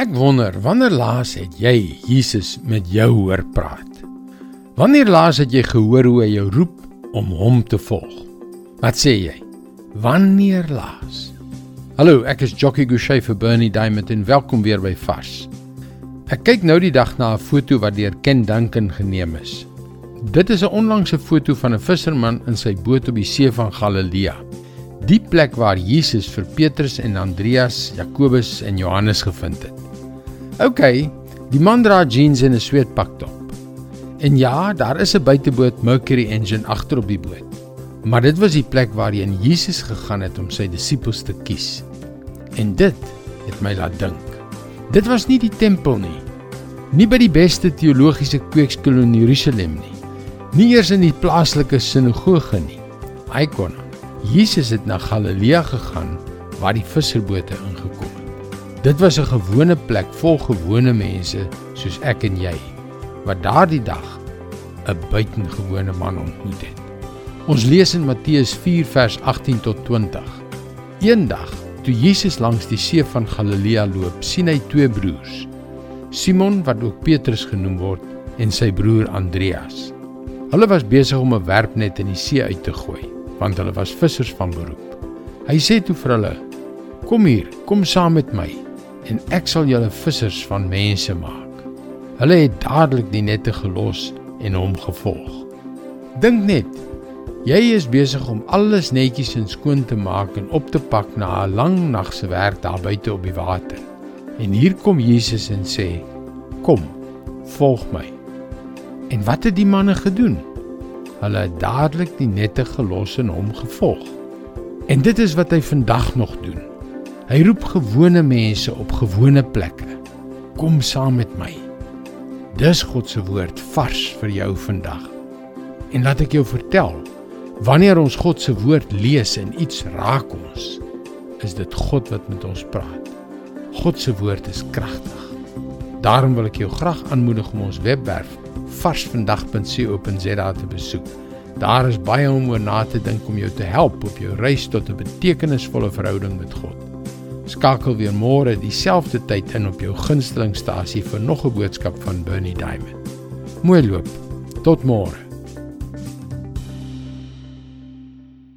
Ek wonder wanneer laas het jy Jesus met jou hoor praat? Wanneer laas het jy gehoor hoe hy jou roep om hom te volg? Wat sê jy? Wanneer laas? Hallo, ek is Jockey Gouchee vir Bernie Diamond en welkom weer by Vars. Ek kyk nou die dag na 'n foto wat deur Ken Duncan geneem is. Dit is 'n onlangse foto van 'n visserman in sy boot op die see van Galilea. Die plek waar Jesus vir Petrus en Andreas, Jakobus en Johannes gevind het. OK, die man dra jeans en 'n sweetpak top. En ja, daar is 'n buiteboot Mercury engine agter op die boot. Maar dit was die plek waarheen Jesus gegaan het om sy disippels te kies. En dit het my laat dink. Dit was nie die tempel nie. Nie by die beste teologiese kweekskool in Jerusalem nie. Nie eers in die plaaslike sinagoge nie. Icon. Jesus het na Galilea gegaan waar die visserbote ingekom het. Dit was 'n gewone plek vol gewone mense soos ek en jy wat daardie dag 'n buitengewone man ontmoet het. Ons lees in Matteus 4 vers 18 tot 20. Eendag, toe Jesus langs die see van Galilea loop, sien hy twee broers, Simon wat ook Petrus genoem word en sy broer Andreas. Hulle was besig om 'n werpnet in die see uit te gooi, want hulle was vissers van beroep. Hy sê toe vir hulle: "Kom hier, kom saam met my." En ek sal julle vissers van mense maak. Hulle het dadelik die nette gelos en hom gevolg. Dink net, jy is besig om alles netjies en skoon te maak en op te pak na 'n lang nag se werk daar buite op die water. En hier kom Jesus en sê: "Kom, volg my." En wat het die manne gedoen? Hulle het dadelik die nette gelos en hom gevolg. En dit is wat hy vandag nog doen. Hy roep gewone mense op gewone plekke. Kom saam met my. Dis God se woord vars vir jou vandag. En laat ek jou vertel, wanneer ons God se woord lees en iets raak ons, is dit God wat met ons praat. God se woord is kragtig. Daarom wil ek jou graag aanmoedig om ons webwerf varsvandag.co.za te besoek. Daar is baie om oor na te dink om jou te help op jou reis tot 'n betekenisvolle verhouding met God. Skakel weer môre dieselfde tyd in op jou gunstelingstasie vir nog 'n boodskap van Bernie Diamond. Mooi loop. Tot môre.